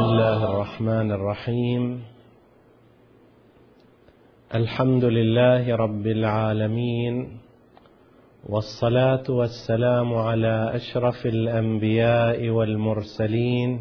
بسم الله الرحمن الرحيم. الحمد لله رب العالمين والصلاة والسلام على أشرف الأنبياء والمرسلين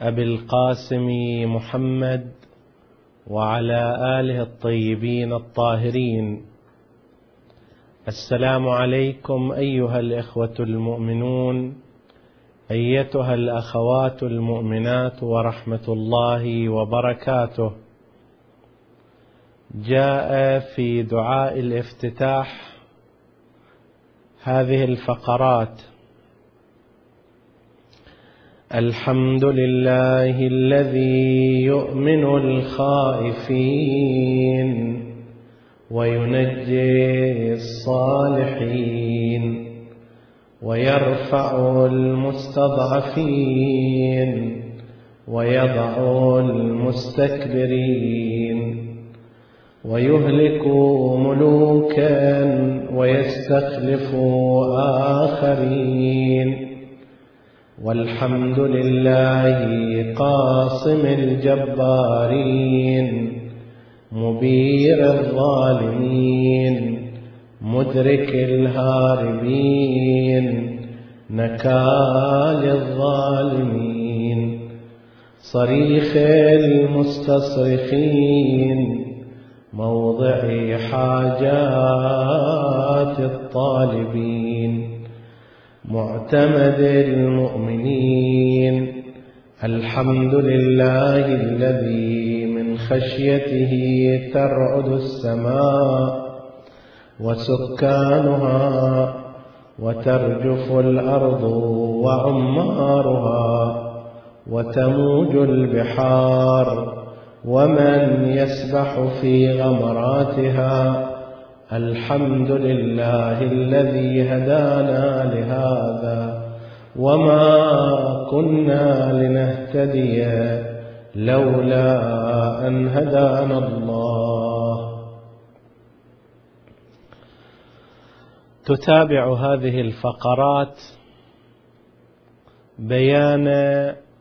أبي القاسم محمد وعلى آله الطيبين الطاهرين. السلام عليكم أيها الإخوة المؤمنون. أيتها الأخوات المؤمنات ورحمة الله وبركاته. جاء في دعاء الافتتاح هذه الفقرات. الحمد لله الذي يؤمن الخائفين وينجي الصالحين. ويرفع المستضعفين ويضع المستكبرين ويهلك ملوكا ويستخلف آخرين والحمد لله قاصم الجبارين مبير الظالمين مدرك الهاربين نكال الظالمين. صريخ المستصرخين موضع حاجات الطالبين. معتمد المؤمنين الحمد لله الذي من خشيته ترعد السماء. وسكانها وترجف الأرض وعمارها وتموج البحار ومن يسبح في غمراتها الحمد لله الذي هدانا لهذا وما كنا لنهتدي لولا أن هدانا الله. تتابع هذه الفقرات بيان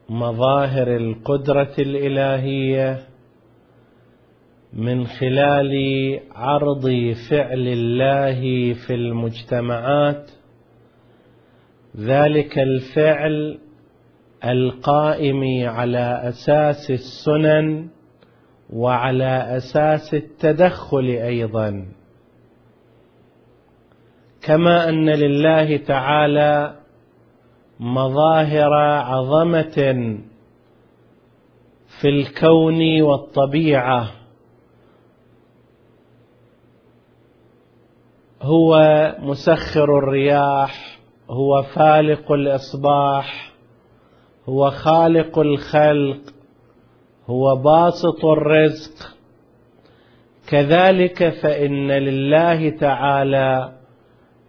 مظاهر القدرة الإلهية من خلال عرض فعل الله في المجتمعات. ذلك الفعل القائم على أساس السنن وعلى أساس التدخل أيضا. كما أن لله تعالى مظاهر عظمة في الكون والطبيعة. هو مسخر الرياح هو فالق الإصباح هو خالق الخلق هو باسط الرزق. كذلك فإن لله تعالى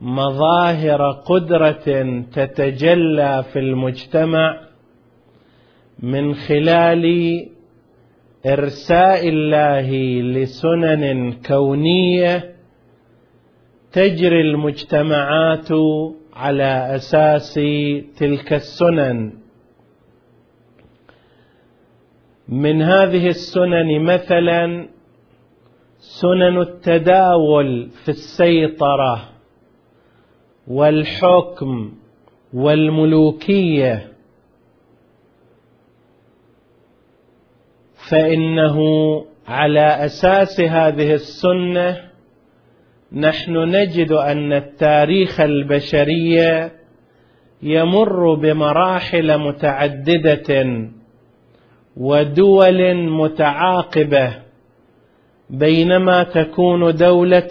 مظاهر قدرة تتجلى في المجتمع من خلال إرساء الله لسنن كونية تجري المجتمعات على أساس تلك السنن. من هذه السنن مثلا سنن التداول في السيطرة. والحكم والملوكية فإنه على أساس هذه السنة نحن نجد أن التاريخ البشري يمر بمراحل متعددة ودول متعاقبة بينما تكون دولة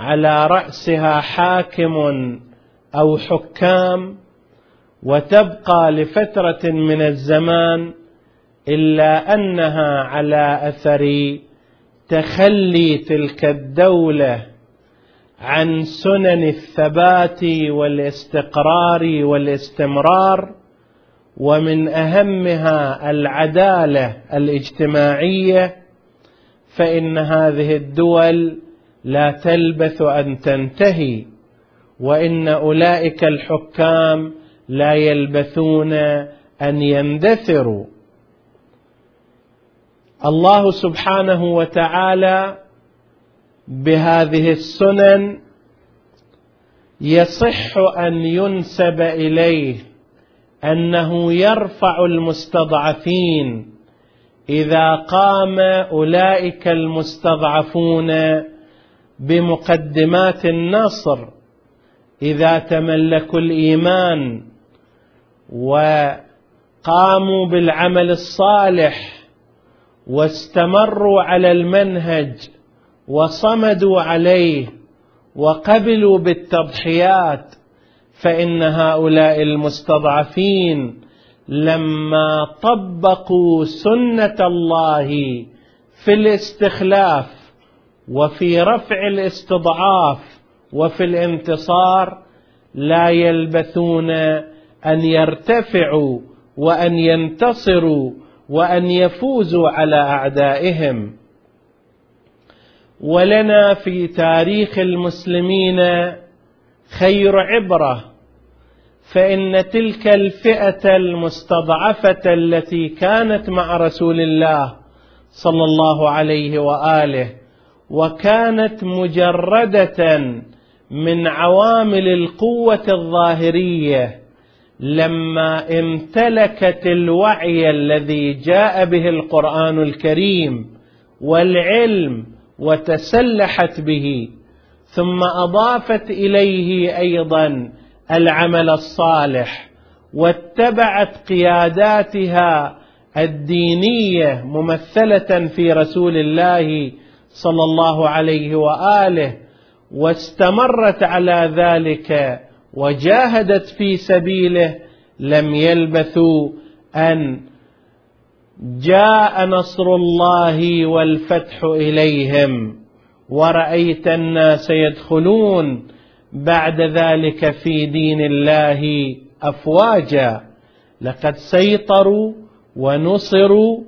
على رأسها حاكم أو حكام وتبقى لفترة من الزمان إلا أنها على أثر تخلي تلك الدولة عن سنن الثبات والاستقرار والاستمرار ومن أهمها العدالة الاجتماعية فإن هذه الدول لا تلبث أن تنتهي وإن أولئك الحكام لا يلبثون أن يندثروا. الله سبحانه وتعالى بهذه السنن يصح أن ينسب إليه أنه يرفع المستضعفين. إذا قام أولئك المستضعفون بمقدمات النصر. إذا تملكوا الإيمان وقاموا بالعمل الصالح واستمروا على المنهج وصمدوا عليه وقبلوا بالتضحيات فإن هؤلاء المستضعفين لما طبقوا سنة الله في الاستخلاف وفي رفع الاستضعاف وفي الانتصار لا يلبثون أن يرتفعوا وأن ينتصروا وأن يفوزوا على أعدائهم. ولنا في تاريخ المسلمين خير عبرة فإن تلك الفئة المستضعفة التي كانت مع رسول الله صلى الله عليه وآله وكانت مجردة من عوامل القوة الظاهرية لما امتلكت الوعي الذي جاء به القرآن الكريم والعلم وتسلحت به ثم أضافت إليه أيضا العمل الصالح واتبعت قياداتها الدينية ممثلة في رسول الله صلى الله عليه وآله واستمرت على ذلك وجاهدت في سبيله لم يلبثوا أن جاء نصر الله والفتح إليهم. ورأيت الناس يدخلون بعد ذلك في دين الله أفواجا. لقد سيطروا ونصروا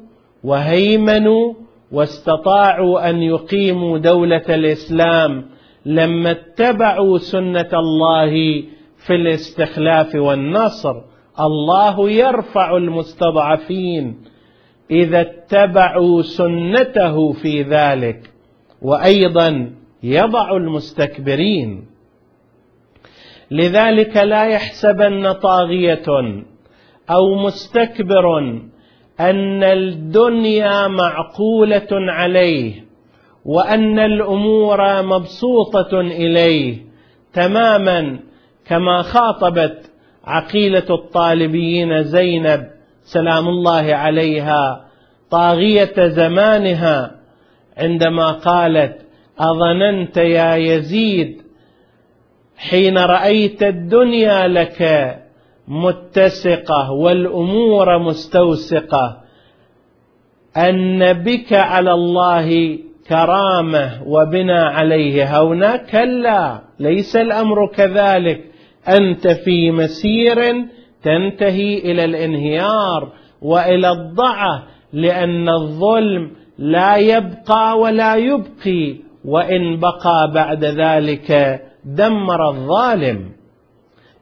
وهيمنوا واستطاعوا أن يقيموا دولة الإسلام لما اتبعوا سنة الله في الاستخلاف والنصر. الله يرفع المستضعفين إذا اتبعوا سنته في ذلك وأيضا يضع المستكبرين. لذلك لا يحسبن طاغية أو مستكبر أن الدنيا معقولة عليه وأن الأمور مبسوطة إليه تماما كما خاطبت عقيلة الطالبيين زينب سلام الله عليها طاغية زمانها عندما قالت أظننت يا يزيد حين رأيت الدنيا لك متسقة والأمور مستوسقة. أن بك على الله كرامة وبنا عليه هونا. كلا ليس الأمر كذلك. أنت في مسير تنتهي إلى الانهيار وإلى الضعة لأن الظلم لا يبقى ولا يبقي. وإن بقى بعد ذلك دمر الظالم.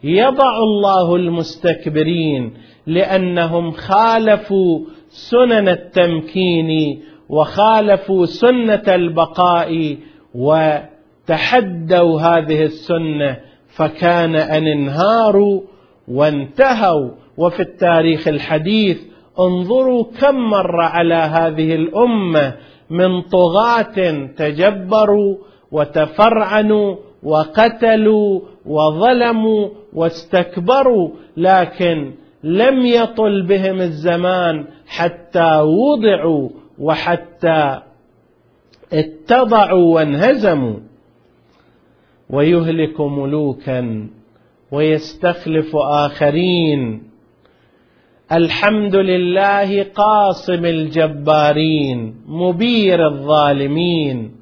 يضع الله المستكبرين لأنهم خالفوا سنن التمكين وخالفوا سنة البقاء وتحدوا هذه السنة فكان أن انهاروا وانتهوا. وفي التاريخ الحديث انظروا كم مر على هذه الأمة من طغاة تجبروا وتفرعنوا وقتلوا وظلموا واستكبروا لكن لم يطل بهم الزمان حتى وضعوا وحتى اتضعوا وانهزموا. ويهلك ملوكا ويستخلف آخرين. الحمد لله قاصم الجبارين مبير الظالمين.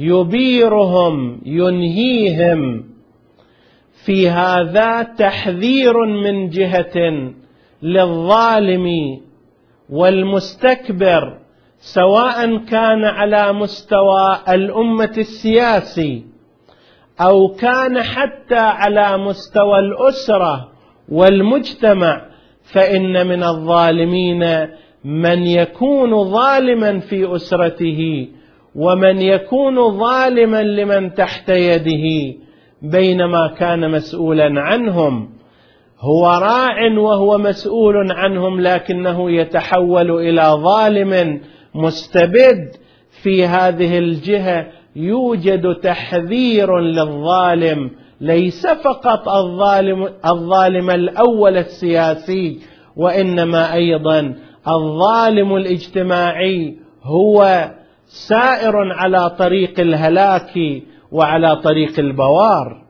يبيرهم ينهيهم. في هذا تحذير من جهة للظالم والمستكبر سواء كان على مستوى الأمة السياسي أو كان حتى على مستوى الأسرة والمجتمع فإن من الظالمين من يكون ظالما في أسرته. ومن يكون ظالما لمن تحت يده بينما كان مسؤولا عنهم هو راع وهو مسؤول عنهم لكنه يتحول إلى ظالم مستبد في هذه الجهة يوجد تحذير للظالم ليس فقط الظالم الظالم الأول السياسي وإنما أيضا الظالم الاجتماعي هو سائر على طريق الهلاك وعلى طريق البوار.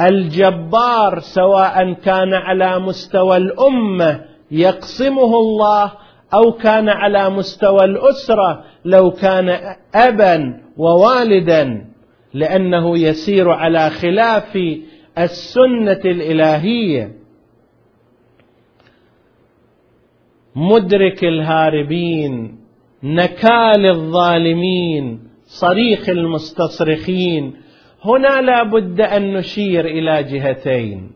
الجبار سواء كان على مستوى الأمة يقسمه الله أو كان على مستوى الأسرة لو كان أبا ووالدا لأنه يسير على خلاف السنة الإلهية. مدرك الهاربين نكال الظالمين صريخ المستصرخين. هنا لا بد أن نشير إلى جهتين.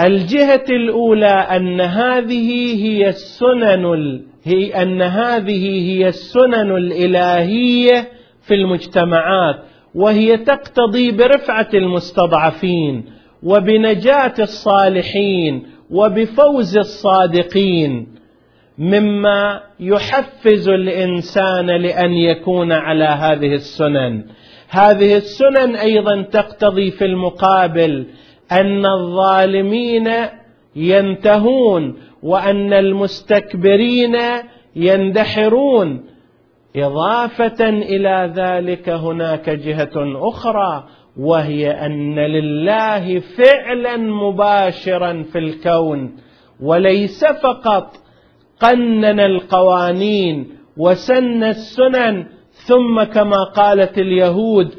الجهة الأولى أن هذه هي السنن هي أن هذه هي السنن الإلهية في المجتمعات وهي تقتضي برفعة المستضعفين وبنجاة الصالحين وبفوز الصادقين. مما يحفز الإنسان لأن يكون على هذه السنن. هذه السنن أيضا تقتضي في المقابل أن الظالمين ينتهون وأن المستكبرين يندحرون. إضافة إلى ذلك هناك جهة أخرى وهي أن لله فعلا مباشرا في الكون وليس فقط قنن القوانين وسن السنن ثم كما قالت اليهود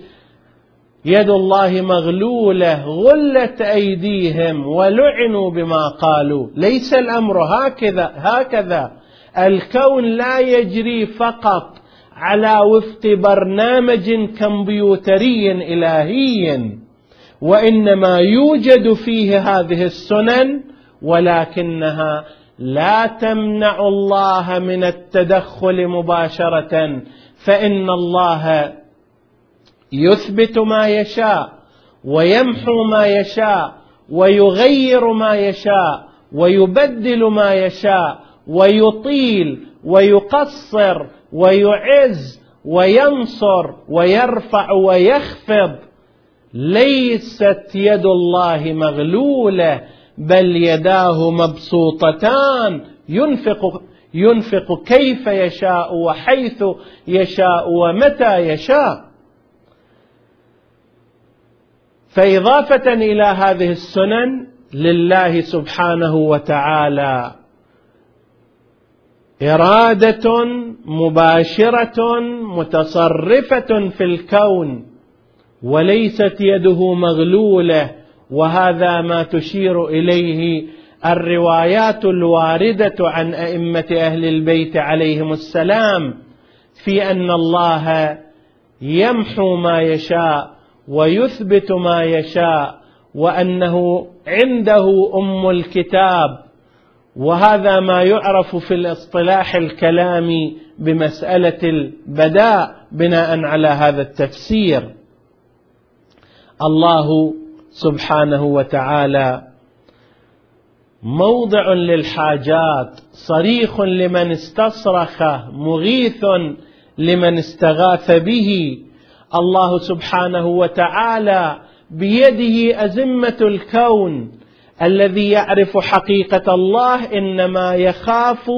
يد الله مغلولة غلت أيديهم ولعنوا بما قالوا. ليس الأمر هكذا هكذا. الكون لا يجري فقط على وفق برنامج كمبيوتري إلهي وإنما يوجد فيه هذه السنن ولكنها لا تمنع الله من التدخل مباشرة فإن الله يثبت ما يشاء ويمحو ما يشاء ويغير ما يشاء ويبدل ما يشاء ويطيل ويقصر ويعز وينصر ويرفع ويخفض. ليست يد الله مغلولة بل يداه مبسوطتان. ينفق ينفق كيف يشاء وحيث يشاء ومتى يشاء. فإضافة إلى هذه السنن لله سبحانه وتعالى إرادة مباشرة متصرفة في الكون وليست يده مغلولة. وهذا ما تشير إليه الروايات الواردة عن أئمة أهل البيت عليهم السلام في أن الله يمحو ما يشاء ويثبت ما يشاء وأنه عنده أم الكتاب وهذا ما يعرف في الاصطلاح الكلامي بمسألة البداء بناء على هذا التفسير. الله سبحانه وتعالى. موضع للحاجات صريخ لمن استصرخ مغيث لمن استغاث به. الله سبحانه وتعالى بيده أزمة الكون الذي يعرف حقيقة الله إنما يخاف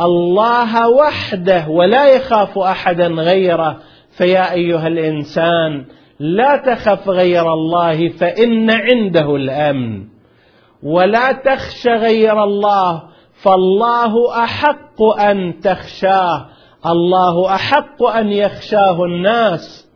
الله وحده ولا يخاف أحدا غيره. فيا أيها الإنسان لا تخف غير الله فإن عنده الأمن. ولا تخش غير الله فالله أحق أن تخشاه. الله أحق أن يخشاه الناس.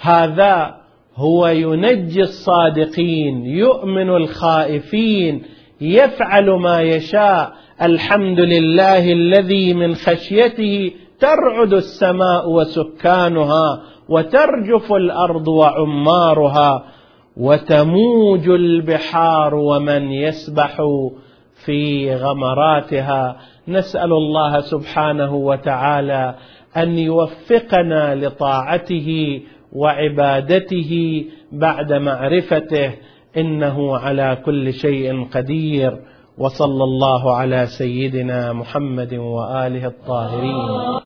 هذا هو ينجي الصادقين يؤمن الخائفين يفعل ما يشاء. الحمد لله الذي من خشيته ترعد السماء وسكانها وترجف الأرض وعمارها وتموج البحار ومن يسبح في غمراتها. نسأل الله سبحانه وتعالى أن يوفقنا لطاعته وعبادته بعد معرفته. إنه على كل شيء قدير. وصلى الله على سيدنا محمد وآله الطاهرين.